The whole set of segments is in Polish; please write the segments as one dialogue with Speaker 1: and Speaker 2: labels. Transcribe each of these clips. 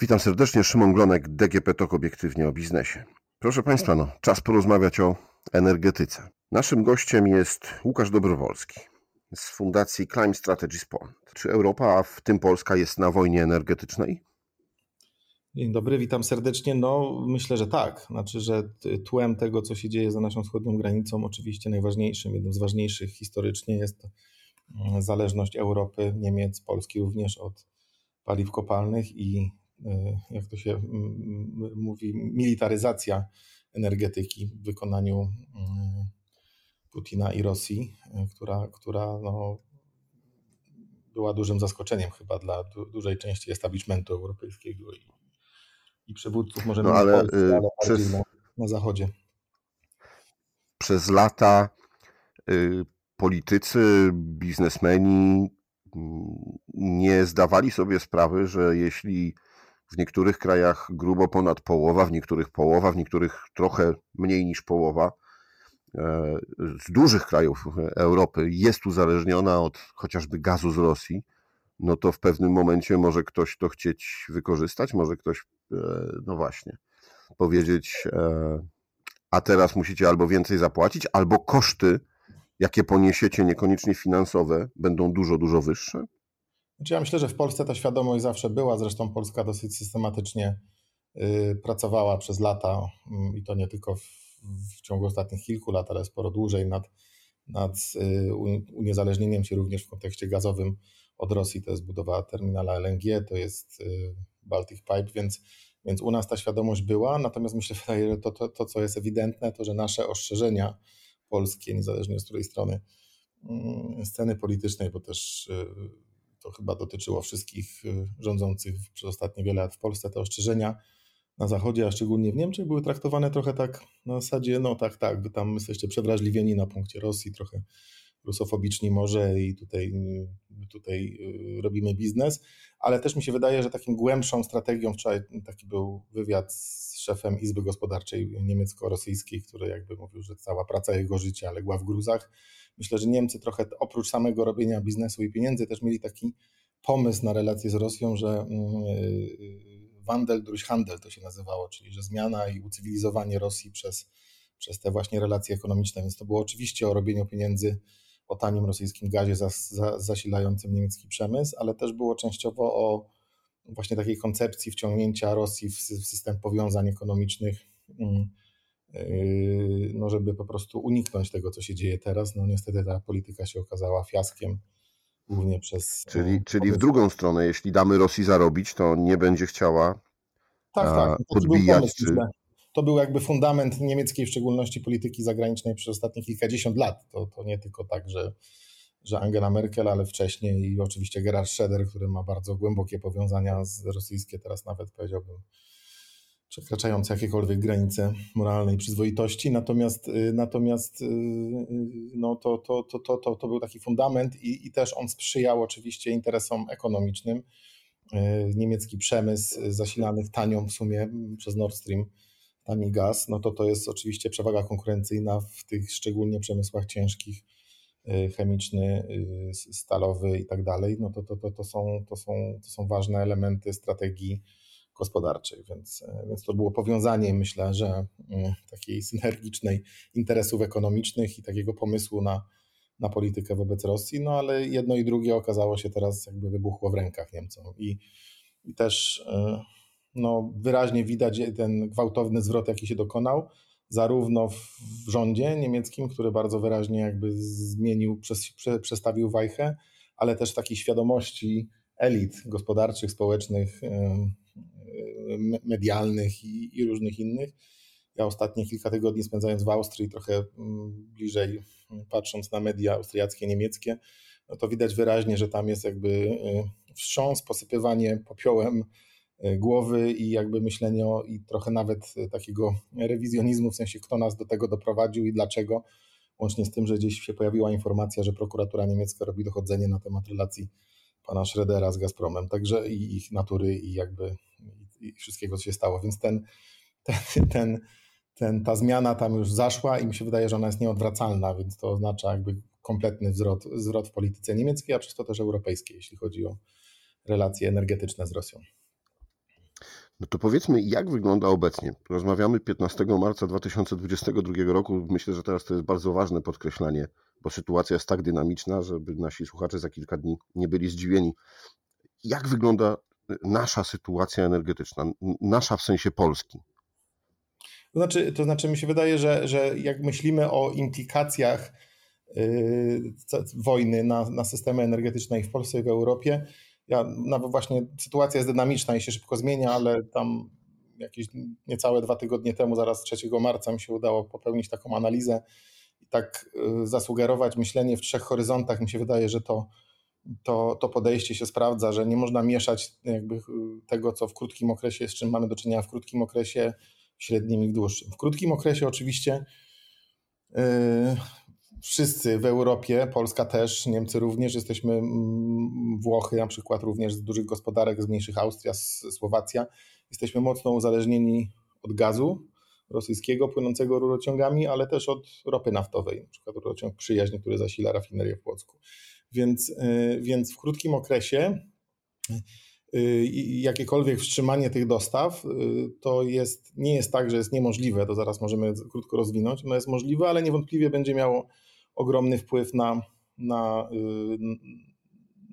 Speaker 1: Witam serdecznie, Szymon Glonek, DGP TOK Obiektywnie o biznesie. Proszę Państwa, no, czas porozmawiać o energetyce. Naszym gościem jest Łukasz Dobrowolski z Fundacji Climate Strategies Poland. Czy Europa, a w tym Polska, jest na wojnie energetycznej?
Speaker 2: Dzień dobry, witam serdecznie. No, myślę, że tak. Znaczy, że tłem tego, co się dzieje za naszą wschodnią granicą, oczywiście najważniejszym, jednym z ważniejszych historycznie jest mm, zależność Europy, Niemiec, Polski również od paliw kopalnych i jak to się mówi, militaryzacja energetyki w wykonaniu mm, Putina i Rosji, e, która, która no, była dużym zaskoczeniem chyba dla du dużej części establishmentu europejskiego i, i przywódców, może no, ale, Polsce, y, ale przez, na, na Zachodzie.
Speaker 1: Przez lata y, politycy, biznesmeni mm, nie zdawali sobie sprawy, że jeśli w niektórych krajach grubo ponad połowa, w niektórych połowa, w niektórych trochę mniej niż połowa e, z dużych krajów Europy jest uzależniona od chociażby gazu z Rosji, no to w pewnym momencie może ktoś to chcieć wykorzystać, może ktoś, e, no właśnie, powiedzieć, e, a teraz musicie albo więcej zapłacić, albo koszty, jakie poniesiecie, niekoniecznie finansowe, będą dużo, dużo wyższe.
Speaker 2: Znaczy ja myślę, że w Polsce ta świadomość zawsze była, zresztą Polska dosyć systematycznie y, pracowała przez lata mm, i to nie tylko w, w ciągu ostatnich kilku lat, ale sporo dłużej nad, nad y, uniezależnieniem się również w kontekście gazowym od Rosji. To jest budowa terminala LNG, to jest y, Baltic Pipe, więc, więc u nas ta świadomość była, natomiast myślę, że to, to, to co jest ewidentne, to że nasze ostrzeżenia polskie, niezależnie z której strony mm, sceny politycznej, bo też to chyba dotyczyło wszystkich y, rządzących przez ostatnie wiele lat w Polsce, te ostrzeżenia na Zachodzie, a szczególnie w Niemczech, były traktowane trochę tak na zasadzie, no tak, tak, wy tam jesteście przewrażliwieni na punkcie Rosji, trochę rusofobiczni może i tutaj, y, tutaj y, robimy biznes, ale też mi się wydaje, że takim głębszą strategią, wczoraj taki był wywiad z szefem Izby Gospodarczej niemiecko-rosyjskiej, który jakby mówił, że cała praca jego życia legła w gruzach, Myślę, że Niemcy trochę oprócz samego robienia biznesu i pieniędzy też mieli taki pomysł na relacje z Rosją, że mm, y, Wandel durch Handel to się nazywało, czyli że zmiana i ucywilizowanie Rosji przez, przez te właśnie relacje ekonomiczne. Więc to było oczywiście o robieniu pieniędzy, o tanim rosyjskim gazie zas, zasilającym niemiecki przemysł, ale też było częściowo o właśnie takiej koncepcji wciągnięcia Rosji w, w system powiązań ekonomicznych mm, no żeby po prostu uniknąć tego, co się dzieje teraz. No niestety ta polityka się okazała fiaskiem, głównie przez...
Speaker 1: Czyli, e, czyli w drugą stronę, jeśli damy Rosji zarobić, to nie będzie chciała tak, tak, podbijać. Czy...
Speaker 2: To był jakby fundament niemieckiej, w szczególności polityki zagranicznej przez ostatnie kilkadziesiąt lat. To, to nie tylko tak, że, że Angela Merkel, ale wcześniej i oczywiście Gerhard Schröder, który ma bardzo głębokie powiązania z rosyjskie, teraz nawet powiedziałbym przekraczające jakiekolwiek granice moralnej przyzwoitości. Natomiast, y, natomiast y, y, no to, to, to, to, to, to był taki fundament i, i też on sprzyjał oczywiście interesom ekonomicznym. Niemiecki przemysł zasilany tanią w sumie przez Nord Stream, tani gaz, no to to jest oczywiście przewaga konkurencyjna w tych szczególnie przemysłach ciężkich, chemiczny, stalowy i tak dalej. No to, to, to, to, są, to, są, to są ważne elementy strategii gospodarczej, więc, e, więc to było powiązanie, myślę, że mm, takiej synergicznej interesów ekonomicznych i takiego pomysłu na, na politykę wobec Rosji, no ale jedno i drugie okazało się teraz jakby wybuchło w rękach Niemcom. I, i też e, no, wyraźnie widać ten gwałtowny zwrot, jaki się dokonał, zarówno w rządzie niemieckim, który bardzo wyraźnie jakby zmienił, przestawił wajchę, ale też takiej świadomości elit gospodarczych, społecznych, medialnych i, i różnych innych. Ja ostatnie kilka tygodni spędzając w Austrii, trochę mm, bliżej mm, patrząc na media austriackie, niemieckie, no to widać wyraźnie, że tam jest jakby y, wstrząs, posypywanie popiołem y, głowy i jakby myślenie o, i trochę nawet takiego rewizjonizmu, w sensie kto nas do tego doprowadził i dlaczego, łącznie z tym, że gdzieś się pojawiła informacja, że prokuratura niemiecka robi dochodzenie na temat relacji pana Schrödera z Gazpromem, także i ich natury i jakby i wszystkiego, co się stało. Więc ten, ten, ten, ten, ta zmiana tam już zaszła i mi się wydaje, że ona jest nieodwracalna, więc to oznacza jakby kompletny zwrot, zwrot w polityce niemieckiej, a przez to też europejskiej, jeśli chodzi o relacje energetyczne z Rosją.
Speaker 1: No to powiedzmy, jak wygląda obecnie? Rozmawiamy 15 marca 2022 roku. Myślę, że teraz to jest bardzo ważne podkreślanie, bo sytuacja jest tak dynamiczna, żeby nasi słuchacze za kilka dni nie byli zdziwieni. Jak wygląda nasza sytuacja energetyczna, nasza w sensie Polski?
Speaker 2: To znaczy, to znaczy mi się wydaje, że, że jak myślimy o implikacjach yy, wojny na, na systemy energetyczne i w Polsce i w Europie, ja nawet właśnie sytuacja jest dynamiczna i się szybko zmienia, ale tam jakieś niecałe dwa tygodnie temu, zaraz 3 marca mi się udało popełnić taką analizę i tak yy, zasugerować myślenie w trzech horyzontach. Mi się wydaje, że to, to, to podejście się sprawdza, że nie można mieszać jakby yy, tego, co w krótkim okresie, z czym mamy do czynienia w krótkim okresie, średnim i w dłuższym. W krótkim okresie oczywiście yy, wszyscy w Europie, Polska też, Niemcy również, jesteśmy, Włochy na przykład również z dużych gospodarek, z mniejszych Austria, Słowacja, jesteśmy mocno uzależnieni od gazu rosyjskiego płynącego rurociągami, ale też od ropy naftowej, na przykład rurociąg Przyjaźń, który zasila rafinerię w Płocku. Więc, yy, więc w krótkim okresie Y, jakiekolwiek wstrzymanie tych dostaw, y, to jest, nie jest tak, że jest niemożliwe, to zaraz możemy krótko rozwinąć, no jest możliwe, ale niewątpliwie będzie miało ogromny wpływ na, na, y,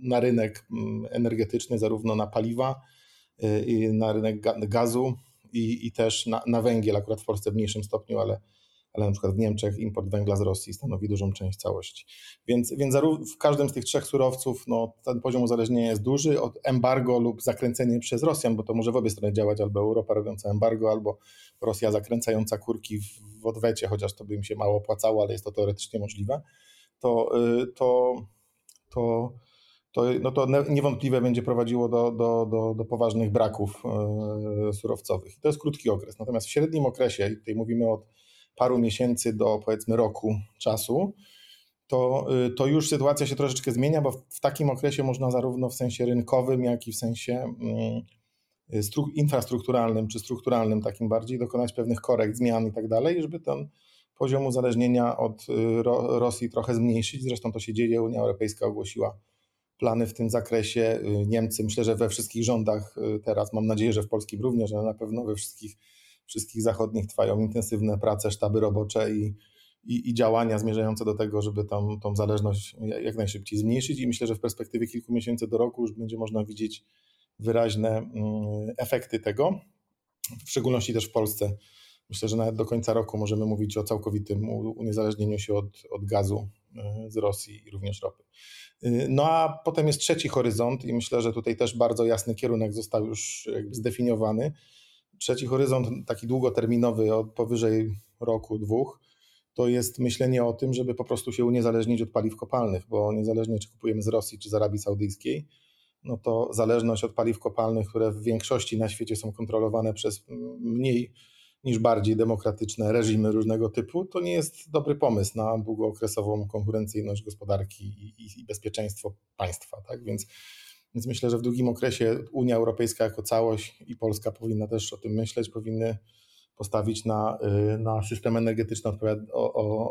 Speaker 2: na rynek mm, energetyczny, zarówno na paliwa, na rynek gazu i, i też na, na węgiel, akurat w Polsce w mniejszym stopniu, ale, ale na przykład w Niemczech import węgla z Rosji stanowi dużą część całości. Więc, więc w każdym z tych trzech surowców no, ten poziom uzależnienia jest duży od embargo lub zakręcenie przez Rosjan, bo to może w obie strony działać, albo Europa robiąca embargo, albo Rosja zakręcająca kurki w, w odwecie, chociaż to by im się mało opłacało, ale jest to teoretycznie możliwe, to, y, to, to, to, no to niewątpliwie będzie prowadziło do, do, do, do poważnych braków y, surowcowych. To jest krótki okres. Natomiast w średnim okresie, tutaj mówimy od paru miesięcy do powiedzmy roku czasu, to, y, to już sytuacja się troszeczkę zmienia, bo w, takim okresie można zarówno w sensie rynkowym, jak i w sensie mm, infrastrukturalnym czy strukturalnym takim bardziej dokonać pewnych korekt, zmian i tak dalej, żeby ten poziom uzależnienia od y, Rosji trochę zmniejszyć. Zresztą to się dzieje. Unia Europejska ogłosiła plany w tym zakresie. Y, Niemcy, myślę, że we wszystkich rządach teraz, mam nadzieję, że w polskim również, ale na pewno we wszystkich wszystkich zachodnich trwają intensywne prace, sztaby robocze i, i, i, działania zmierzające do tego, żeby tam, tą zależność jak najszybciej zmniejszyć. I myślę, że w perspektywie kilku miesięcy do roku już będzie można widzieć wyraźne mm, efekty tego, w szczególności też w Polsce. Myślę, że nawet do końca roku możemy mówić o całkowitym uniezależnieniu się od, od gazu y, z Rosji i również ropy. Y, no a potem jest trzeci horyzont i myślę, że tutaj też bardzo jasny kierunek został już zdefiniowany Trzeci horyzont, taki długoterminowy, od powyżej roku, dwóch, to jest myślenie o tym, żeby po prostu się uniezależnić od paliw kopalnych, bo niezależnie czy kupujemy z Rosji czy z Arabii Saudyjskiej, no to zależność od paliw kopalnych, które w większości na świecie są kontrolowane przez mniej niż bardziej demokratyczne reżimy różnego typu, to nie jest dobry pomysł na długookresową konkurencyjność gospodarki i, i, bezpieczeństwo państwa. Tak? Więc więc myślę, że w długim okresie Unia Europejska jako całość i Polska powinna też o tym myśleć, powinny postawić na, y, na system energetyczny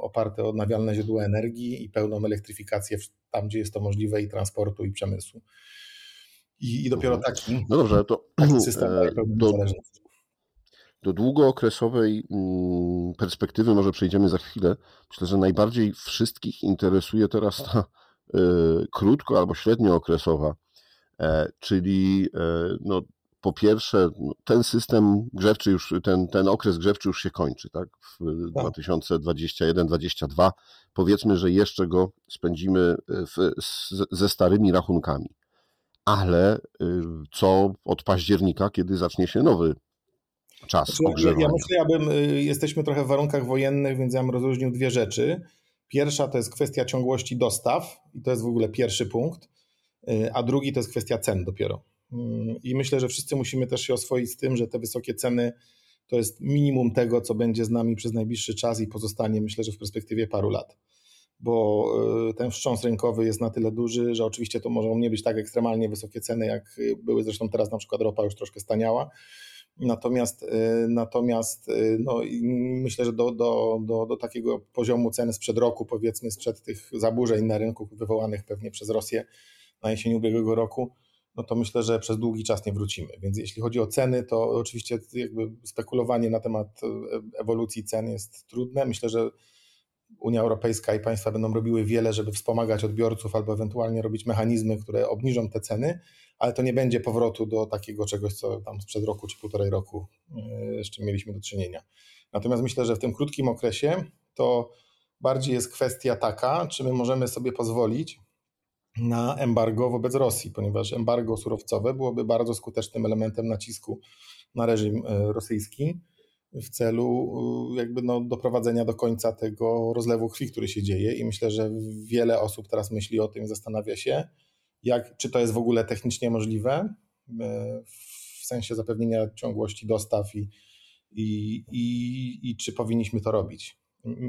Speaker 2: oparty o odnawialne źródła energii i pełną elektryfikację tam, gdzie jest to możliwe i transportu, i przemysłu. I, i dopiero mhm. taki,
Speaker 1: no dobrze, to, taki system daje pełną do, do długookresowej mm, perspektywy może przejdziemy za chwilę. Myślę, że najbardziej wszystkich interesuje teraz ta y, krótko albo średniookresowa E, czyli e, no, po pierwsze, no, ten system grzewczy już, ten, ten okres grzewczy już się kończy, tak? W 2021-2022. Tak. Powiedzmy, że jeszcze go spędzimy w, ze starymi rachunkami. Ale co od października, kiedy zacznie się nowy czas znaczy, ogrzewania?
Speaker 2: Ja myślę, abym, y, jesteśmy trochę w warunkach wojennych, więc ja bym rozróżnił dwie rzeczy. Pierwsza to jest kwestia ciągłości dostaw i to jest w ogóle pierwszy punkt. Y, a drugi to jest kwestia cen dopiero. I myślę, że wszyscy musimy też się oswoić z tym, że te wysokie ceny to jest minimum tego, co będzie z nami przez najbliższy czas i pozostanie, myślę, że w perspektywie paru lat. Bo y, ten wstrząs rynkowy jest na tyle duży, że oczywiście to mogą nie być tak ekstremalnie wysokie ceny, jak były zresztą teraz na przykład ropa już troszkę staniała. Natomiast, y, natomiast no, myślę, że do, do, do, do takiego poziomu ceny sprzed roku, powiedzmy, sprzed tych zaburzeń na rynku wywołanych pewnie przez Rosję, na jesień ubiegłego roku, no to myślę, że przez długi czas nie wrócimy. Więc jeśli chodzi o ceny, to oczywiście jakby spekulowanie na temat ewolucji cen jest trudne. Myślę, że Unia Europejska i państwa będą robiły wiele, żeby wspomagać odbiorców albo ewentualnie robić mechanizmy, które obniżą te ceny, ale to nie będzie powrotu do takiego czegoś, co tam sprzed roku czy półtorej roku z czym mieliśmy do czynienia. Natomiast myślę, że w tym krótkim okresie to bardziej jest kwestia taka, czy my możemy sobie pozwolić na embargo wobec Rosji, ponieważ embargo surowcowe byłoby bardzo skutecznym elementem nacisku na reżim e, rosyjski w celu e, jakby no, doprowadzenia do końca tego rozlewu krwi, który się dzieje i myślę, że wiele osób teraz myśli o tym, zastanawia się, jak, czy to jest w ogóle technicznie możliwe e, w sensie zapewnienia ciągłości dostaw i, i, i, i czy powinniśmy to robić.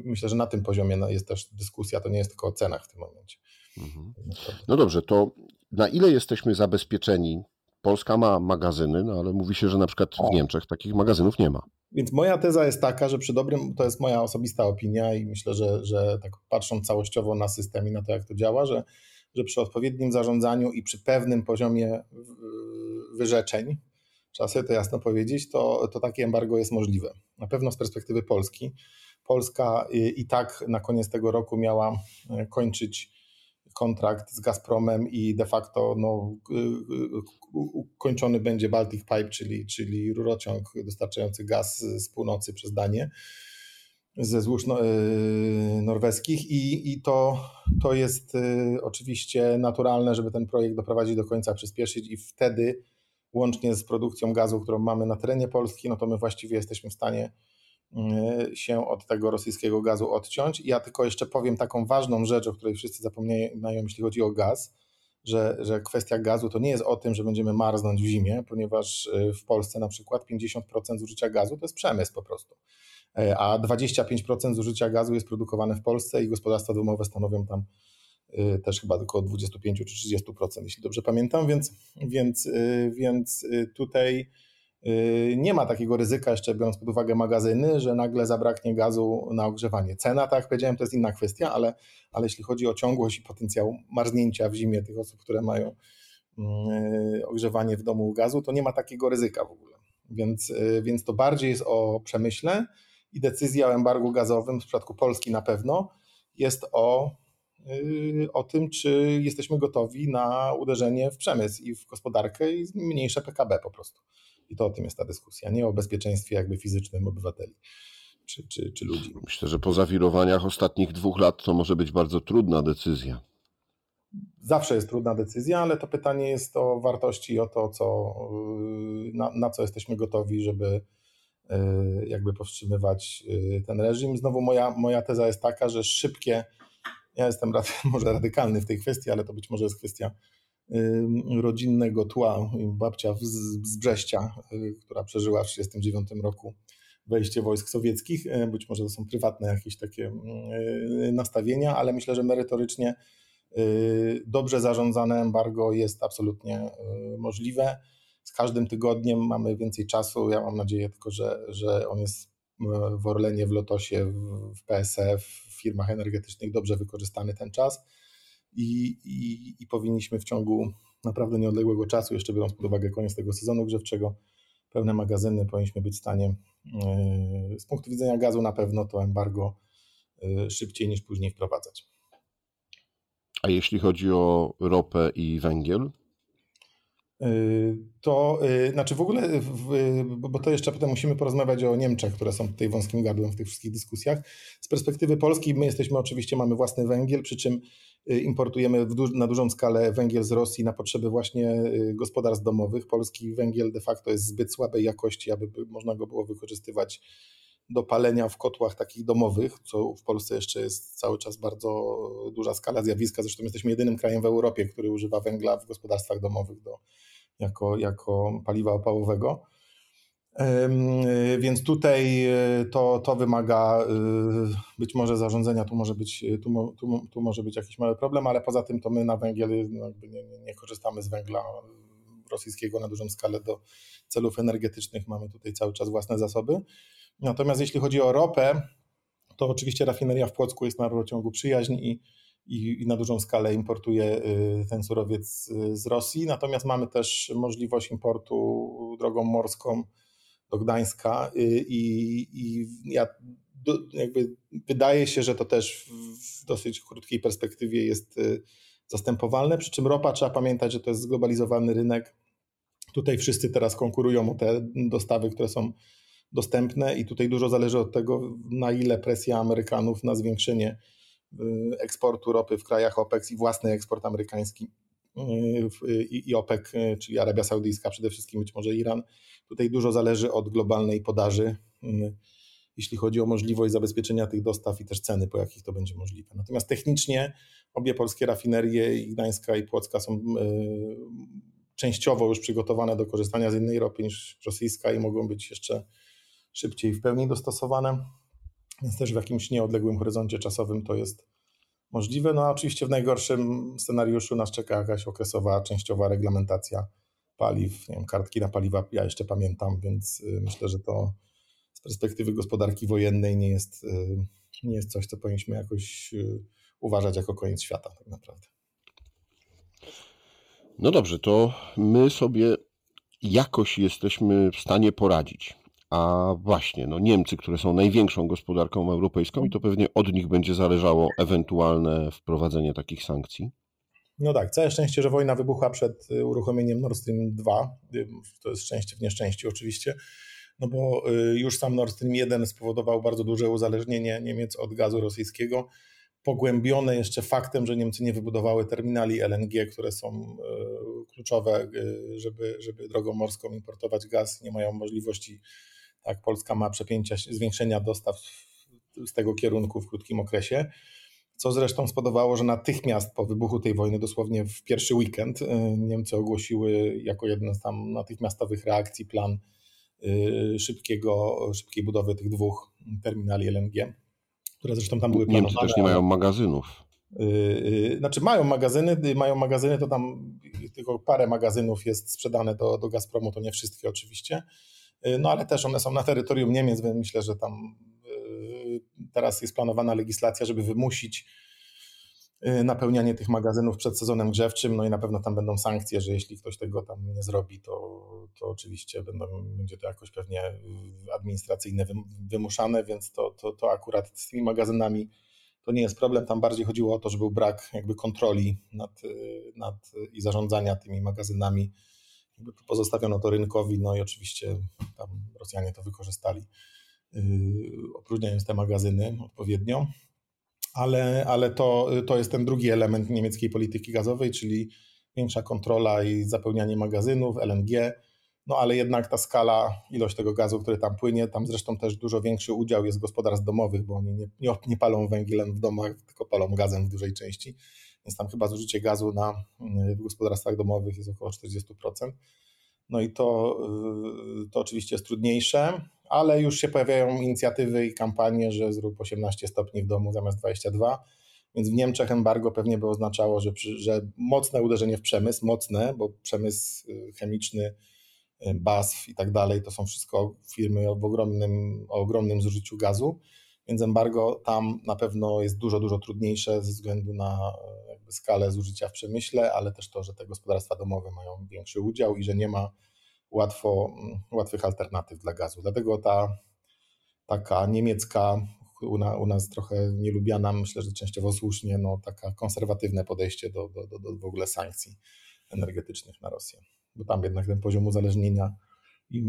Speaker 2: Myślę, że na tym poziomie no, jest też dyskusja, to nie jest tylko o cenach w tym momencie.
Speaker 1: Mhm. No dobrze, to na ile jesteśmy zabezpieczeni? Polska ma magazyny, no ale mówi się, że na przykład w Niemczech takich magazynów nie ma.
Speaker 2: Więc moja teza jest taka, że przy dobrym, to jest moja osobista opinia i myślę, że, że tak patrząc całościowo na system i na to, jak to działa, że, że przy odpowiednim zarządzaniu i przy pewnym poziomie wyrzeczeń, trzeba sobie to jasno powiedzieć, to, to takie embargo jest możliwe. Na pewno z perspektywy Polski. Polska i, i tak na koniec tego roku miała e, kończyć kontrakt z Gazpromem i de facto no, kończony będzie Baltic Pipe, czyli, czyli rurociąg dostarczający gaz z północy przez Danię ze złóż no, y, norweskich. I, i to, to jest y, oczywiście naturalne, żeby ten projekt doprowadzić do końca, przyspieszyć i wtedy łącznie z produkcją gazu, którą mamy na terenie Polski, no to my właściwie jesteśmy w stanie Y, się od tego rosyjskiego gazu odciąć. Ja tylko jeszcze powiem taką ważną rzecz, o której wszyscy zapominają, jeśli chodzi o gaz, że, że kwestia gazu to nie jest o tym, że będziemy marznąć w zimie, ponieważ y, w Polsce na przykład 50% zużycia gazu to jest przemysł po prostu, y, a 25% zużycia gazu jest produkowane w Polsce i gospodarstwa domowe stanowią tam też chyba tylko 25 czy 30%, jeśli dobrze pamiętam, więc, więc, więc tutaj nie ma takiego ryzyka, jeszcze biorąc pod uwagę magazyny, że nagle zabraknie gazu na ogrzewanie. Cena, tak jak powiedziałem, to jest inna kwestia, ale, ale jeśli chodzi o ciągłość i potencjał marznięcia w zimie tych osób, które mają yy, ogrzewanie w domu gazu, to nie ma takiego ryzyka w ogóle. Więc, yy, więc to bardziej jest o przemyśle i decyzja o embargu gazowym w przypadku Polski na pewno jest o, o tym, czy jesteśmy gotowi na uderzenie w przemysł i w gospodarkę i mniejsze PKB po prostu. I to o tym jest ta dyskusja, nie o bezpieczeństwie jakby fizycznym obywateli czy, czy, czy ludzi.
Speaker 1: Myślę, że po zawirowaniach ostatnich dwóch lat to może być bardzo trudna decyzja.
Speaker 2: Zawsze jest trudna decyzja, ale to pytanie jest o wartości i o to, co, na, na co jesteśmy gotowi, żeby y, jakby powstrzymywać y, ten reżim. Znowu moja, moja teza jest taka, że szybkie, ja jestem rady, może radykalny w tej kwestii, ale to być może jest kwestia rodzinnego tła. Babcia z Brześcia, y, która przeżyła w 1939 roku wejście wojsk sowieckich. E, być może to są prywatne jakieś takie y, nastawienia, ale myślę, że merytorycznie y, dobrze zarządzane embargo jest absolutnie możliwe. Z każdym tygodniem mamy więcej czasu. Ja mam nadzieję tylko, że, że on jest w Orlenie, w Lotosie, w PSF, w firmach energetycznych dobrze wykorzystany ten czas i, i, i powinniśmy w ciągu naprawdę nieodległego czasu, jeszcze biorąc pod uwagę koniec tego sezonu grzewczego, pełne magazyny powinniśmy być w stanie e, z punktu widzenia gazu na pewno to embargo e, szybciej niż później wprowadzać.
Speaker 1: A jeśli chodzi o ropę i węgiel?
Speaker 2: Y, to znaczy w ogóle, bo to jeszcze potem musimy porozmawiać o Niemczech, które są tutaj wąskim gardłem w tych wszystkich dyskusjach. Z perspektywy Polski my jesteśmy oczywiście, mamy własny węgiel, przy czym y, importujemy na dużą skalę węgiel z Rosji na potrzeby właśnie gospodarstw domowych. Polski węgiel de facto jest zbyt słabej jakości, aby można go było wykorzystywać do palenia w kotłach takich domowych, co w Polsce jeszcze jest cały czas bardzo duża skala zjawiska. Zresztą jesteśmy jedynym krajem w Europie, który używa węgla w gospodarstwach domowych do, jako, jako paliwa opałowego. Więc tutaj e, to, to wymaga e, być może zarządzenia, tu może być, tu, tu, tu może być jakiś mały problem, ale poza tym to my na węgiel no nie, nie korzystamy z węgla rosyjskiego na dużą skalę do celów energetycznych. Mamy tutaj cały czas własne zasoby. Natomiast jeśli chodzi o ropę, to oczywiście rafineria w Płocku jest na rurociągu przyjaźń i, i, i na dużą skalę importuje ten surowiec z Rosji. Natomiast mamy też możliwość importu drogą morską do Gdańska i, i ja jakby wydaje się, że to też w dosyć krótkiej perspektywie jest zastępowalne, przy czym ropa trzeba pamiętać, że to jest zglobalizowany rynek. Tutaj wszyscy teraz konkurują o te dostawy, które są dostępne i tutaj dużo zależy od tego, na ile presja Amerykanów na zwiększenie y, eksportu ropy w krajach OPEC i własny eksport amerykański y, i OPEC, y, czyli Arabia Saudyjska przede wszystkim, być może Iran. Tutaj dużo zależy od globalnej podaży jeśli chodzi o możliwość zabezpieczenia tych dostaw i też ceny, po jakich to będzie możliwe. Natomiast technicznie obie polskie rafinerie, i Gdańska i Płocka, są częściowo już przygotowane do korzystania z innej ropy niż rosyjska i mogą być jeszcze szybciej w pełni dostosowane. Więc też w jakimś nieodległym horyzoncie czasowym to jest możliwe. No oczywiście w najgorszym scenariuszu nas czeka jakaś okresowa, częściowa reglamentacja paliw, nie wiem, kartki na paliwa ja jeszcze pamiętam, więc e, myślę, że to perspektywy gospodarki wojennej nie jest, y, nie jest coś, co powinniśmy jakoś y, uważać jako koniec świata tak naprawdę.
Speaker 1: No dobrze, to my sobie jakoś jesteśmy w stanie poradzić. A właśnie, no Niemcy, które są największą gospodarką europejską, i to pewnie od nich będzie zależało ewentualne wprowadzenie takich sankcji.
Speaker 2: No tak, całe szczęście, że wojna wybucha przed y, uruchomieniem Nord Stream 2. To jest szczęście w nieszczęściu oczywiście no bo y, już sam Nord Stream 1 spowodował bardzo duże uzależnienie Niemiec od gazu rosyjskiego, pogłębione jeszcze faktem, że Niemcy nie wybudowały terminali LNG, które są y, kluczowe, y, żeby, żeby drogą morską importować gaz. Nie mają możliwości, tak, Polska ma przepięcia, zwiększenia dostaw z tego kierunku w krótkim okresie co zresztą spowodowało, że natychmiast po wybuchu tej wojny, dosłownie w pierwszy weekend, Niemcy ogłosiły jako jeden z tam natychmiastowych reakcji plan Y, szybkiego, szybkiej budowy tych dwóch terminali LNG, które zresztą tam były
Speaker 1: planowane. Niemcy też nie mają magazynów.
Speaker 2: Y, y, znaczy mają magazyny, mają magazyny, to tam tylko parę magazynów jest sprzedane do, do Gazpromu, to nie wszystkie oczywiście, no ale też one są na terytorium Niemiec, więc myślę, że tam teraz jest planowana legislacja, żeby wymusić Y, napełnianie tych magazynów przed sezonem grzewczym, no i na pewno tam będą sankcje, że jeśli ktoś tego tam nie zrobi, to, to oczywiście będą, będzie to jakoś pewnie y, administracyjne wymuszane, więc to, to, to akurat z tymi magazynami to nie jest problem. Tam bardziej chodziło o to, że był brak jakby kontroli nad, y, nad i zarządzania tymi magazynami. Pozostawiono to rynkowi, no i oczywiście tam Rosjanie to wykorzystali, opróżniając te magazyny odpowiednio ale, ale to, to jest ten drugi element niemieckiej polityki gazowej, czyli większa kontrola i zapełnianie magazynów, LNG. No ale jednak ta skala, ilość tego gazu, który tam płynie, tam zresztą też dużo większy udział jest gospodarstw domowych, bo oni nie, nie, nie palą węglem w domach, tylko palą gazem w dużej części. Więc tam chyba zużycie gazu na, w gospodarstwach domowych jest około 40%. No i to, y, to oczywiście jest trudniejsze, ale już się pojawiają inicjatywy i kampanie, że zrób 18 stopni w domu zamiast 22. Więc w Niemczech embargo pewnie by oznaczało, że, że mocne uderzenie w przemysł, mocne, bo przemysł y, chemiczny, y, BASF i tak dalej, to są wszystko firmy o ogromnym, o ogromnym zużyciu gazu, więc embargo tam na pewno jest dużo, dużo trudniejsze ze względu na skalę zużycia w przemyśle, ale też to, że te gospodarstwa domowe mają większy udział i że nie ma łatwo, mm, łatwych alternatyw dla gazu. Dlatego ta taka niemiecka, u, na, u nas trochę nielubiana, myślę, że częściowo słusznie, no, taka konserwatywne podejście do, do, do, do w ogóle sankcji energetycznych na Rosję. Bo tam jednak ten poziom uzależnienia i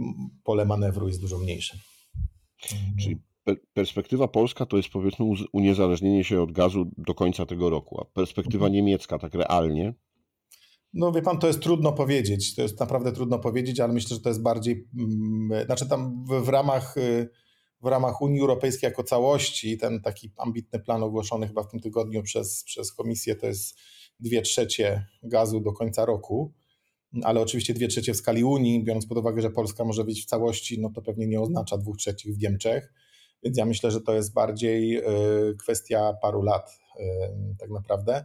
Speaker 2: pole manewru jest dużo mniejsze.
Speaker 1: Czyli perspektywa polska to jest powiedzmy uniezależnienie się od gazu do końca tego roku, a perspektywa mhm. niemiecka tak realnie?
Speaker 2: No wie pan, to jest trudno powiedzieć, to jest naprawdę trudno powiedzieć, ale myślę, że to jest bardziej, mm, znaczy tam w, ramach y, w ramach Unii Europejskiej jako całości, ten taki ambitny plan ogłoszony chyba w tym tygodniu przez, przez Komisję to jest dwie trzecie gazu do końca roku, ale oczywiście dwie trzecie w skali Unii, biorąc pod uwagę, że Polska może być w całości, no to pewnie nie oznacza dwóch trzecich w Niemczech. Więc ja myślę, że to jest bardziej y, kwestia paru lat y, tak naprawdę.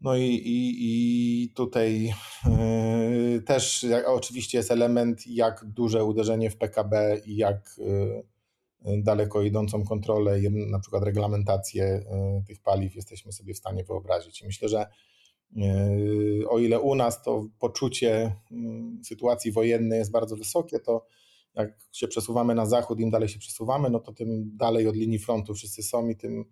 Speaker 2: No i, i, i tutaj y, też oczywiście jest element, jak duże uderzenie w PKB i jak daleko idącą kontrolę, na przykład reglamentację tych paliw jesteśmy sobie w stanie wyobrazić. I myślę, że o ile u nas to poczucie mm, sytuacji wojennej jest bardzo wysokie, to jak się przesuwamy na zachód, im dalej się przesuwamy, no to tym dalej od linii frontu wszyscy są i tym,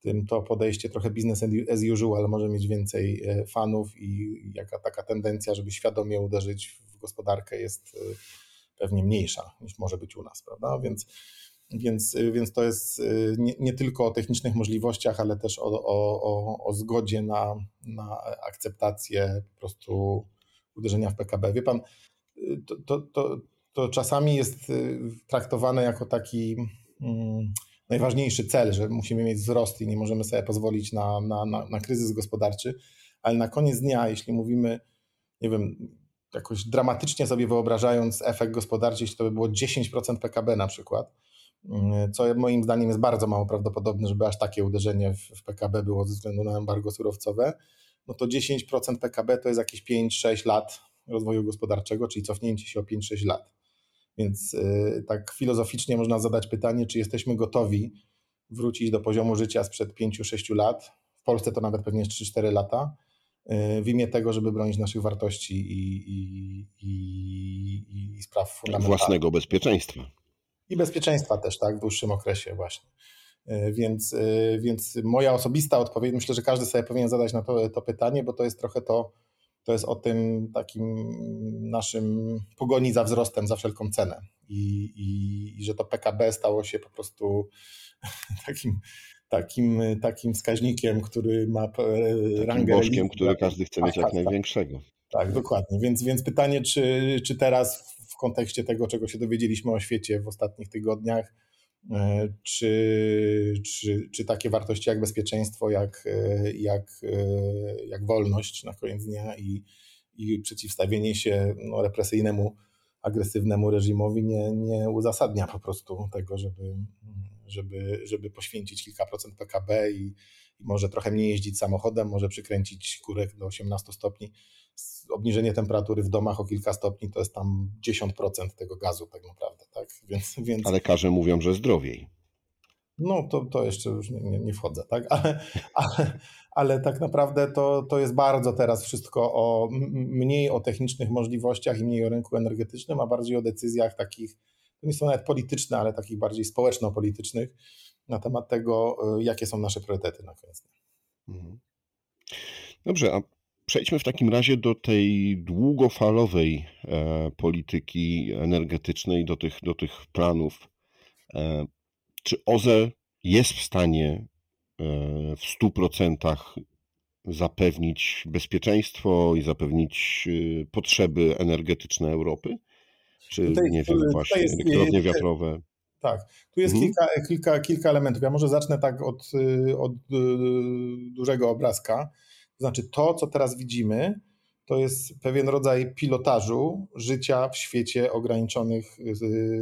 Speaker 2: tym to podejście trochę business as usual może mieć więcej e, fanów i jaka taka tendencja, żeby świadomie uderzyć w gospodarkę jest e, pewnie mniejsza niż może być u nas, prawda? Więc, więc, więc to jest e, nie, nie tylko o technicznych możliwościach, ale też o, o, o, o zgodzie na, na akceptację po prostu uderzenia w PKB. Wie pan, to, to, to, to czasami jest y, traktowane jako taki mm, najważniejszy cel, że musimy mieć wzrost i nie możemy sobie pozwolić na, na, na, na kryzys gospodarczy, ale na koniec dnia, jeśli mówimy, nie wiem, jakoś dramatycznie sobie wyobrażając efekt gospodarczy, jeśli to by było 10% PKB na przykład, mm, co moim zdaniem jest bardzo mało prawdopodobne, żeby aż takie uderzenie w, PKB było ze względu na embargo surowcowe, no to 10% PKB to jest jakieś 5-6 lat rozwoju gospodarczego, czyli cofnięcie się o 5-6 lat. Więc y, tak filozoficznie można zadać pytanie, czy jesteśmy gotowi wrócić do poziomu życia sprzed 5-6 lat. W Polsce to nawet pewnie 3-4 lata, y, w imię tego, żeby bronić naszych wartości i, i, i, i spraw fundamentalnych.
Speaker 1: Własnego bezpieczeństwa.
Speaker 2: I bezpieczeństwa też, tak, w dłuższym okresie właśnie. Y, więc, więc moja osobista odpowiedź, myślę, że każdy sobie powinien zadać na to, to pytanie, bo to jest trochę to, to jest o tym takim naszym pogoni za wzrostem za wszelką cenę i, i, i że to PKB stało się po prostu takim, takim, takim wskaźnikiem, który ma
Speaker 1: takim rangę... Bożkiem, który każdy chce mieć jak tak, największego.
Speaker 2: Tak, dokładnie. Więc, więc pytanie, czy, czy teraz w kontekście tego, czego się dowiedzieliśmy o świecie w ostatnich tygodniach, E, czy, czy, czy takie wartości jak bezpieczeństwo, jak, e, jak, e, jak wolność na koniec dnia i, i przeciwstawienie się no, represyjnemu, agresywnemu reżimowi nie, nie uzasadnia po prostu tego, żeby, żeby, żeby poświęcić kilka procent PKB i, i może trochę mniej jeździć samochodem, może przykręcić kurek do 18 stopni obniżenie temperatury w domach o kilka stopni to jest tam 10% tego gazu tak naprawdę. Tak?
Speaker 1: Więc, więc... Ale lekarze mówią, że zdrowiej.
Speaker 2: No to, to jeszcze już nie, nie wchodzę, tak? Ale, ale, ale tak naprawdę to, to jest bardzo teraz wszystko o mniej o technicznych możliwościach i mniej o rynku energetycznym, a bardziej o decyzjach takich, to nie są nawet polityczne, ale takich bardziej społeczno-politycznych na temat tego, y, jakie są nasze priorytety na koniec. Mhm.
Speaker 1: Dobrze, a Przejdźmy w takim razie do tej długofalowej e, polityki energetycznej, do tych, do tych planów. E, czy OZE jest w stanie e, w 100% zapewnić bezpieczeństwo i zapewnić potrzeby energetyczne Europy? Czy tutaj, nie wiem, właśnie jest, elektrownie wiatrowe?
Speaker 2: Tak, tu jest mhm. kilka, kilka, kilka elementów. Ja może zacznę tak od, od dużego obrazka. To znaczy, to, co teraz widzimy, to jest pewien rodzaj pilotażu życia w świecie ograniczonych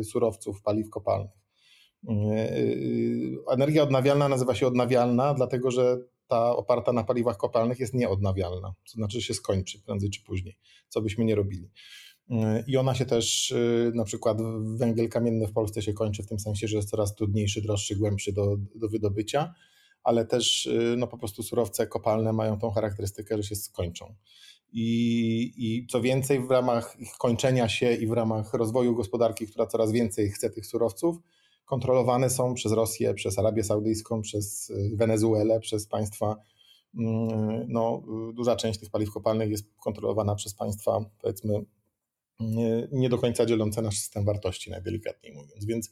Speaker 2: y, surowców, paliw kopalnych. Y, y, energia odnawialna nazywa się odnawialna, dlatego że ta oparta na paliwach kopalnych jest nieodnawialna, to znaczy, że się skończy prędzej czy później, co byśmy nie robili. I ona się też, na przykład węgiel kamienny w Polsce się kończy w tym sensie, że jest coraz trudniejszy, droższy, głębszy do, do wydobycia ale też y, no, po prostu surowce kopalne mają tą charakterystykę, że się skończą. I, I co więcej, w ramach ich kończenia się i w ramach rozwoju gospodarki, która coraz więcej chce tych surowców, kontrolowane są przez Rosję, przez Arabię Saudyjską, przez y, Wenezuelę, przez państwa. Mm, no, duża część tych paliw kopalnych jest kontrolowana przez państwa, powiedzmy, nie do końca dzielące nasz system wartości, najdelikatniej mówiąc. Więc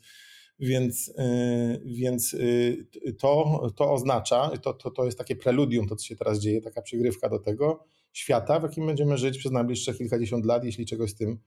Speaker 2: więc, y, więc y, to, to oznacza, to, to, to jest takie preludium, to co się teraz dzieje, taka przygrywka do tego świata, w jakim będziemy żyć przez najbliższe kilkadziesiąt lat, jeśli czegoś z tym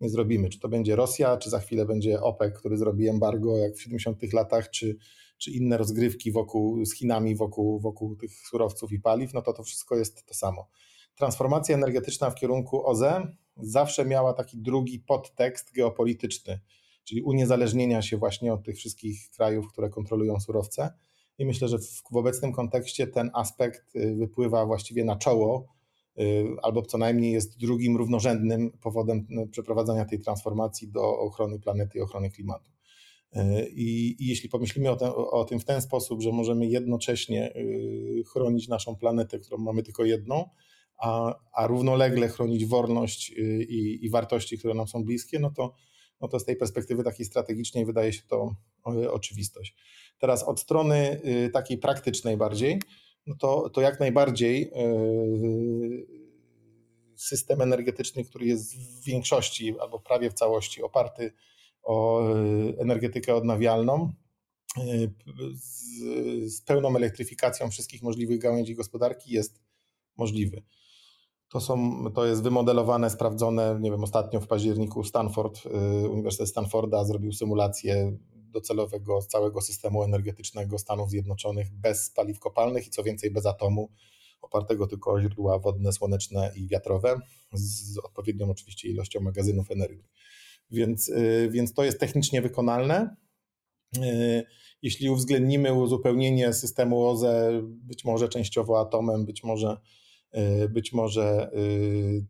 Speaker 2: nie zrobimy. Czy to będzie Rosja, czy za chwilę będzie OPEC, który zrobi embargo jak w 70 latach, czy, czy inne rozgrywki wokół, z Chinami wokół, wokół tych surowców i paliw, no to to wszystko jest to samo. Transformacja energetyczna w kierunku OZE zawsze miała taki drugi podtekst geopolityczny czyli uniezależnienia się właśnie od tych wszystkich krajów, które kontrolują surowce. I myślę, że w, w obecnym kontekście ten aspekt y, wypływa właściwie na czoło, y, albo co najmniej jest drugim równorzędnym powodem y, przeprowadzania tej transformacji do ochrony planety i ochrony klimatu. I, I, jeśli pomyślimy o, ten, o, tym w ten sposób, że możemy jednocześnie chronić naszą planetę, którą mamy tylko jedną, a, a równolegle chronić wolność i, i, wartości, które nam są bliskie, no to, no to z tej perspektywy takiej strategicznej wydaje się to oczywistość. Teraz od strony takiej praktycznej bardziej, no to, to jak najbardziej system energetyczny, który jest w większości albo prawie w całości oparty o e, energetykę odnawialną, e, z, z pełną elektryfikacją wszystkich możliwych gałęzi gospodarki jest możliwy. To, są, to jest wymodelowane, sprawdzone. Nie wiem, ostatnio w październiku Stanford, e, Uniwersytet Stanforda zrobił symulację docelowego całego systemu energetycznego Stanów Zjednoczonych bez paliw kopalnych i co więcej bez atomu opartego tylko o źródła wodne, słoneczne i wiatrowe, z odpowiednią oczywiście ilością magazynów energii. Więc, y, więc to jest technicznie wykonalne. Y, jeśli uwzględnimy uzupełnienie systemu OZE, być może częściowo atomem, być może, y, być może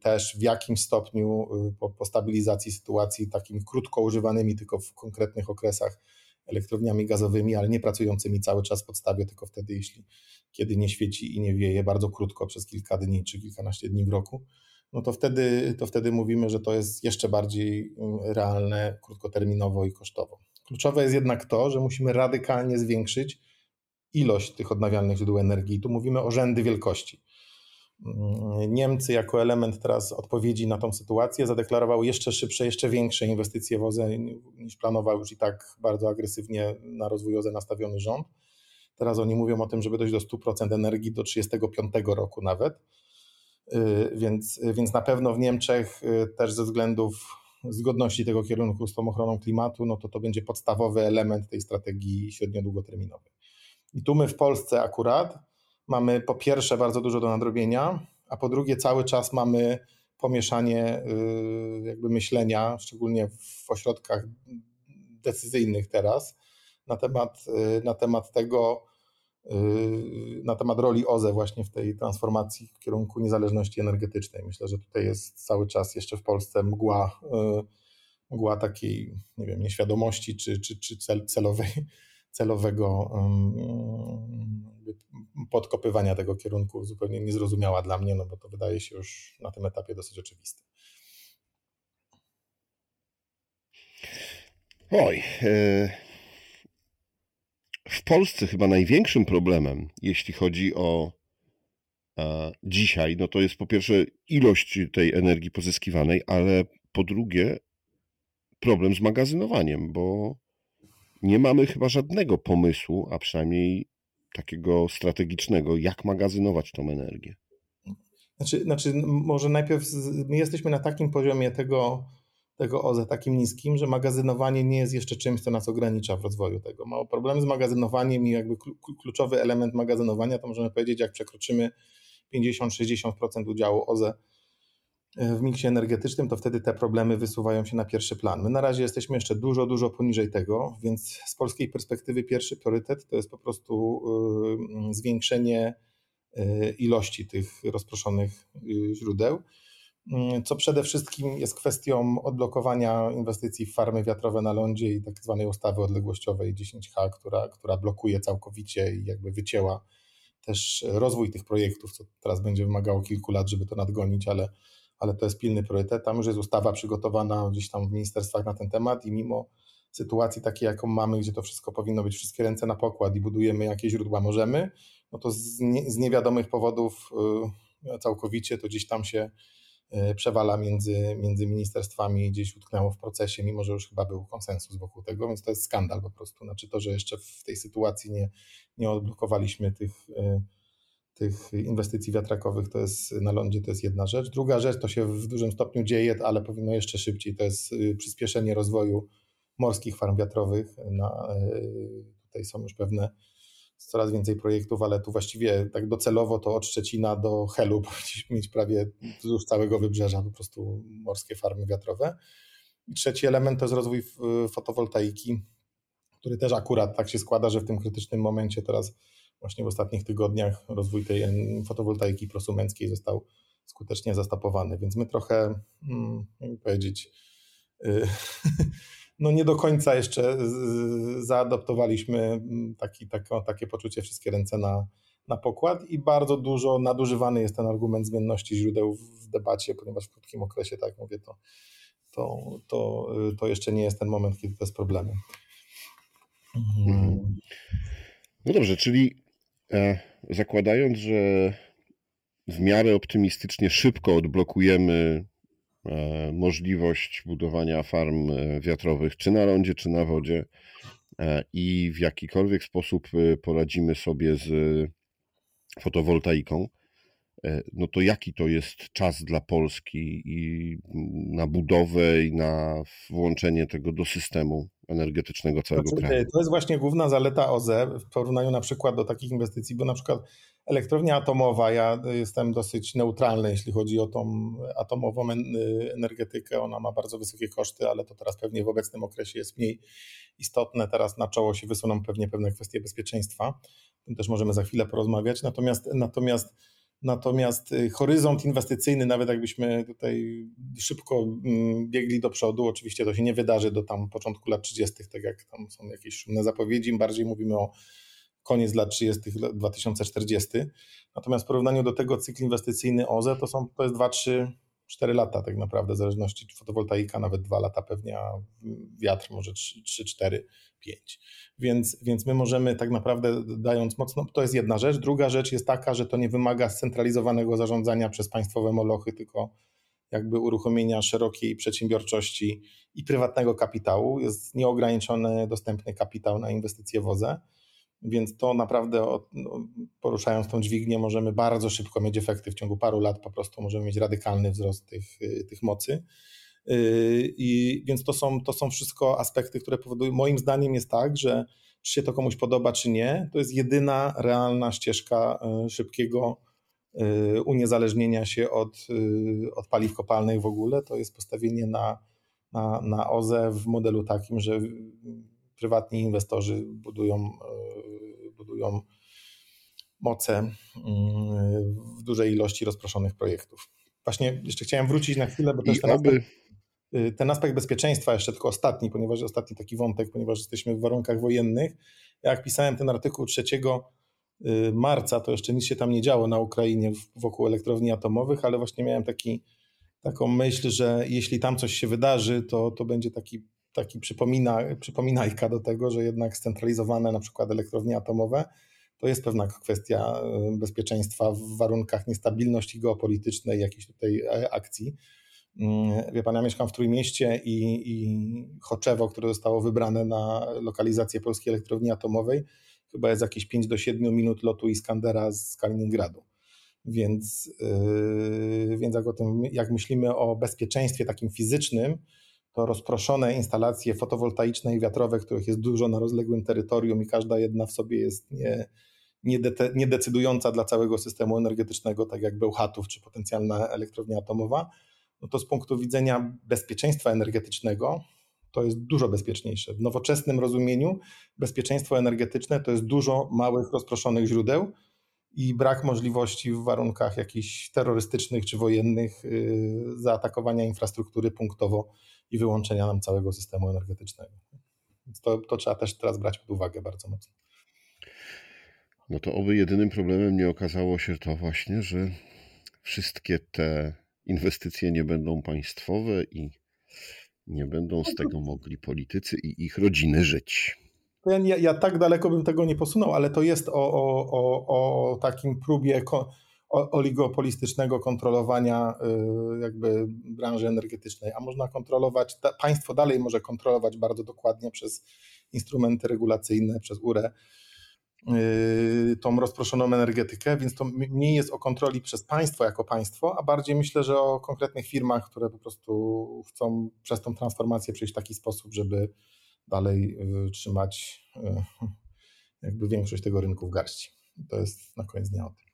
Speaker 2: też w jakimś stopniu po, po stabilizacji sytuacji takimi krótko używanymi tylko w konkretnych okresach elektrowniami gazowymi, ale nie pracującymi cały czas w podstawie, tylko wtedy, jeśli kiedy nie świeci i nie wieje bardzo krótko przez kilka dni czy kilkanaście dni w roku, no to wtedy, to wtedy mówimy, że to jest jeszcze bardziej mm, realne krótkoterminowo i kosztowo. Kluczowe jest jednak to, że musimy radykalnie zwiększyć ilość tych odnawialnych źródeł energii. Tu mówimy o rzędy wielkości. Mm, Niemcy jako element teraz odpowiedzi na tą sytuację zadeklarowały jeszcze szybsze, jeszcze większe inwestycje w OZE niż planował już i tak bardzo agresywnie na rozwój OZE nastawiony rząd. Teraz oni mówią o tym, żeby dojść do 100% energii do 35 roku nawet. Y, więc, więc na pewno w Niemczech y, też ze względów zgodności tego kierunku z tą ochroną klimatu, no to to będzie podstawowy element tej strategii średnio-długoterminowej. I tu my w Polsce akurat mamy po pierwsze bardzo dużo do nadrobienia, a po drugie cały czas mamy pomieszanie y, jakby myślenia, szczególnie w ośrodkach decyzyjnych teraz, na temat, na temat tego, Yy, na temat roli OZE właśnie w tej transformacji w kierunku niezależności energetycznej. Myślę, że tutaj jest cały czas jeszcze w Polsce mgła, yy, mgła takiej, nie wiem, nieświadomości czy, czy, czy cel, celowej, celowego podkopywania tego kierunku zupełnie niezrozumiała dla mnie, no bo to wydaje się już na tym etapie dosyć oczywiste.
Speaker 1: Oj, w Polsce chyba największym problemem, jeśli chodzi o dzisiaj, no to jest po pierwsze ilość tej energii pozyskiwanej, ale po drugie problem z magazynowaniem, bo nie mamy chyba żadnego pomysłu, a przynajmniej takiego strategicznego, jak magazynować tą energię.
Speaker 2: Znaczy, znaczy może najpierw my jesteśmy na takim poziomie tego, tego OZE takim niskim, że magazynowanie nie jest jeszcze czymś, co nas ogranicza w rozwoju tego. Mało problem z magazynowaniem i jakby kluczowy element magazynowania to możemy powiedzieć, jak przekroczymy 50-60% udziału OZE w miksie energetycznym, to wtedy te problemy wysuwają się na pierwszy plan. My na razie jesteśmy jeszcze dużo, dużo poniżej tego, więc z polskiej perspektywy pierwszy priorytet to jest po prostu e, zwiększenie e, ilości tych rozproszonych źródeł. Mm, co przede wszystkim jest kwestią odblokowania inwestycji w farmy wiatrowe na lądzie i tak zwanej ustawy odległościowej 10H, która, która blokuje całkowicie i jakby wycięła też rozwój tych projektów, co teraz będzie wymagało kilku lat, żeby to nadgonić, ale, ale to jest pilny priorytet. Tam już jest ustawa przygotowana gdzieś tam w ministerstwach na ten temat i mimo sytuacji takiej, jaką mamy, gdzie to wszystko powinno być wszystkie ręce na pokład i budujemy jakie źródła możemy, no to z, nie, z niewiadomych powodów yy, całkowicie to gdzieś tam się E, przewala między, między ministerstwami gdzieś utknęło w procesie, mimo że już chyba był konsensus wokół tego, więc to jest skandal po prostu. Znaczy to, że jeszcze w tej sytuacji nie, nie odblokowaliśmy tych, e, tych inwestycji wiatrakowych, to jest na lądzie, to jest jedna rzecz. Druga rzecz, to się w dużym stopniu dzieje, ale powinno jeszcze szybciej, to jest y, przyspieszenie rozwoju morskich farm wiatrowych. Na, e, tutaj są już pewne coraz więcej projektów, ale tu właściwie tak docelowo to od Szczecina do Helu powinniśmy mieć prawie wzdłuż całego wybrzeża po prostu morskie farmy wiatrowe. I trzeci element to jest rozwój fotowoltaiki, który też akurat tak się składa, że w tym krytycznym momencie teraz właśnie w ostatnich tygodniach rozwój tej fotowoltaiki prosumenckiej został skutecznie zastopowany, więc my trochę, hmm, jakby powiedzieć, y, no nie do końca jeszcze zaadoptowaliśmy taki, tako, takie poczucie wszystkie ręce na, na pokład i bardzo dużo nadużywany jest ten argument zmienności źródeł w debacie, ponieważ w krótkim okresie, tak jak mówię, to, to, to, to jeszcze nie jest ten moment, kiedy to jest problemem.
Speaker 1: Mhm. No dobrze, czyli zakładając, że w miarę optymistycznie szybko odblokujemy e, możliwość budowania farm e, wiatrowych, czy na lądzie, czy na wodzie, e, i w jakikolwiek sposób e, poradzimy sobie z fotowoltaiką, E, no to jaki to jest czas dla Polski i na budowę i na włączenie tego do systemu energetycznego całego znaczy, kraju?
Speaker 2: To jest właśnie główna zaleta OZE w porównaniu na przykład do takich inwestycji, bo na przykład elektrownia atomowa, ja jestem dosyć neutralny, jeśli chodzi o tą atomową energetykę, ona ma bardzo wysokie koszty, ale to teraz pewnie w obecnym okresie jest mniej istotne, teraz na czoło się wysuną pewnie pewne kwestie bezpieczeństwa, o tym też możemy za chwilę porozmawiać, natomiast, natomiast Natomiast y, horyzont inwestycyjny, nawet jakbyśmy tutaj szybko mm, biegli do przodu, oczywiście to się nie wydarzy do tam początku lat 30., tak jak tam są jakieś szumne zapowiedzi, im bardziej mówimy o koniec lat 30., 2040. Natomiast w porównaniu do tego cykl inwestycyjny OZE to, są, to jest 2-3 4 lata tak naprawdę, w zależności czy fotowoltaika nawet 2 lata pewnie, a wiatr może 3, 3 4, 5. Więc, więc my możemy tak naprawdę dając mocno, to jest jedna rzecz. Druga rzecz jest taka, że to nie wymaga scentralizowanego zarządzania przez państwowe molochy, tylko jakby uruchomienia szerokiej przedsiębiorczości i prywatnego kapitału. Jest nieograniczony dostępny kapitał na inwestycje w OZE więc to naprawdę no, poruszając tą dźwignię możemy bardzo szybko mieć efekty w ciągu paru lat, po prostu możemy mieć radykalny wzrost tych, y, tych mocy. Y, I więc to są, to są wszystko aspekty, które powodują, moim zdaniem jest tak, że czy się to komuś podoba, czy nie, to jest jedyna realna ścieżka y, szybkiego uniezależnienia się od, od paliw kopalnych w ogóle. To jest postawienie na, na, na OZE w modelu takim, że prywatni inwestorzy budują budują moce mm, w dużej ilości rozproszonych projektów. Właśnie jeszcze chciałem wrócić na chwilę, bo też ten, oby... aspekt, y, ten aspekt bezpieczeństwa, jeszcze tylko ostatni, ponieważ ostatni taki wątek, ponieważ jesteśmy w warunkach wojennych. Jak pisałem ten artykuł 3 y, marca, to jeszcze nic się tam nie działo na Ukrainie wokół elektrowni atomowych, ale właśnie miałem taki, taką myśl, że jeśli tam coś się wydarzy, to, to będzie taki taki przypomina, przypominajka do tego, że jednak scentralizowane na przykład elektrownie atomowe to jest pewna kwestia y, bezpieczeństwa w warunkach niestabilności geopolitycznej, jakiejś tutaj e, akcji. Mm, wie pan, ja mieszkam w Trójmieście i, i Choczewo, które zostało wybrane na lokalizację polskiej elektrowni atomowej, chyba jest jakieś 5 do 7 minut lotu Iskandera z Kaliningradu. Więc, yy, więc jak, o tym, jak myślimy o bezpieczeństwie takim fizycznym, to rozproszone instalacje fotowoltaiczne i wiatrowe, których jest dużo na rozległym terytorium i każda jedna w sobie jest nie, niedecydująca dla całego systemu energetycznego, tak jak Bełchatów czy potencjalna elektrownia atomowa, no to z punktu widzenia bezpieczeństwa energetycznego to jest dużo bezpieczniejsze. W nowoczesnym rozumieniu bezpieczeństwo energetyczne to jest dużo małych, rozproszonych źródeł i brak możliwości w warunkach jakichś terrorystycznych czy wojennych yy, zaatakowania infrastruktury punktowo i wyłączenia nam całego systemu energetycznego. Więc to, to trzeba też teraz brać pod uwagę bardzo mocno.
Speaker 1: No to oby jedynym problemem nie okazało się to właśnie, że wszystkie te inwestycje nie będą państwowe i nie będą z tego mogli politycy i ich rodziny żyć.
Speaker 2: Ja, ja, tak daleko bym tego nie posunął, ale to jest o, o, o, o takim próbie oligopolistycznego kontrolowania y, jakby branży energetycznej, a można kontrolować, państwo dalej może kontrolować bardzo dokładnie przez instrumenty regulacyjne, przez URE y, tą rozproszoną energetykę, więc to mniej jest o kontroli przez państwo jako państwo, a bardziej myślę, że o konkretnych firmach, które po prostu chcą przez tą transformację przejść w taki sposób, żeby dalej y, trzymać jakby większość tego rynku w garści. To jest na koniec dnia o tym.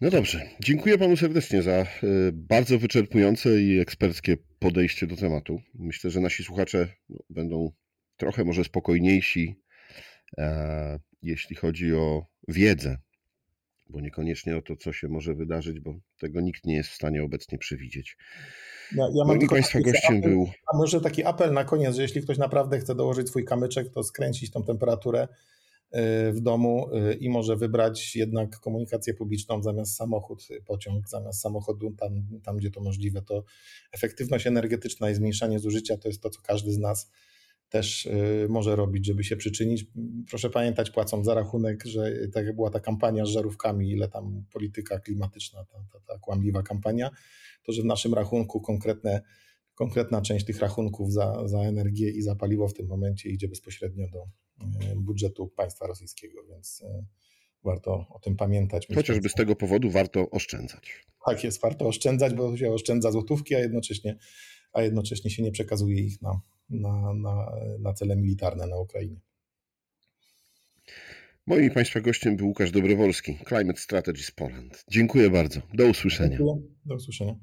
Speaker 1: No dobrze. Dziękuję panu serdecznie za e, bardzo wyczerpujące i eksperckie podejście do tematu. Myślę, że nasi słuchacze no, będą trochę może spokojniejsi, e, jeśli chodzi o wiedzę, bo niekoniecznie o to, co się może wydarzyć, bo tego nikt nie jest w stanie obecnie przewidzieć.
Speaker 2: Ja, ja
Speaker 1: Państwa gościem
Speaker 2: apel,
Speaker 1: był
Speaker 2: a może taki apel na koniec, że jeśli ktoś naprawdę chce dołożyć swój kamyczek, to skręcić tą temperaturę w domu y, i może wybrać jednak komunikację publiczną zamiast samochód, pociąg zamiast samochodu, tam, tam gdzie to możliwe. To efektywność energetyczna i zmniejszanie zużycia to jest to, co każdy z nas też y, może robić, żeby się przyczynić. Proszę pamiętać, płacąc za rachunek, że tak była ta kampania z żarówkami, ile tam polityka klimatyczna, ta, ta, ta kłamliwa kampania, to że w naszym rachunku konkretne, konkretna część tych rachunków za, za energię i za paliwo w tym momencie idzie bezpośrednio do y, budżetu państwa rosyjskiego, więc y, warto o tym pamiętać.
Speaker 1: Chociażby z tego powodu warto oszczędzać.
Speaker 2: Tak jest, warto oszczędzać, bo się oszczędza złotówki, a jednocześnie, a jednocześnie się nie przekazuje ich na, na, na, na cele militarne na Ukrainie.
Speaker 1: Moim Państwa gościem był Łukasz Dobrowolski, Climate Strategies Poland. Dziękuję bardzo. Do usłyszenia.
Speaker 2: Dziękuję. Do usłyszenia.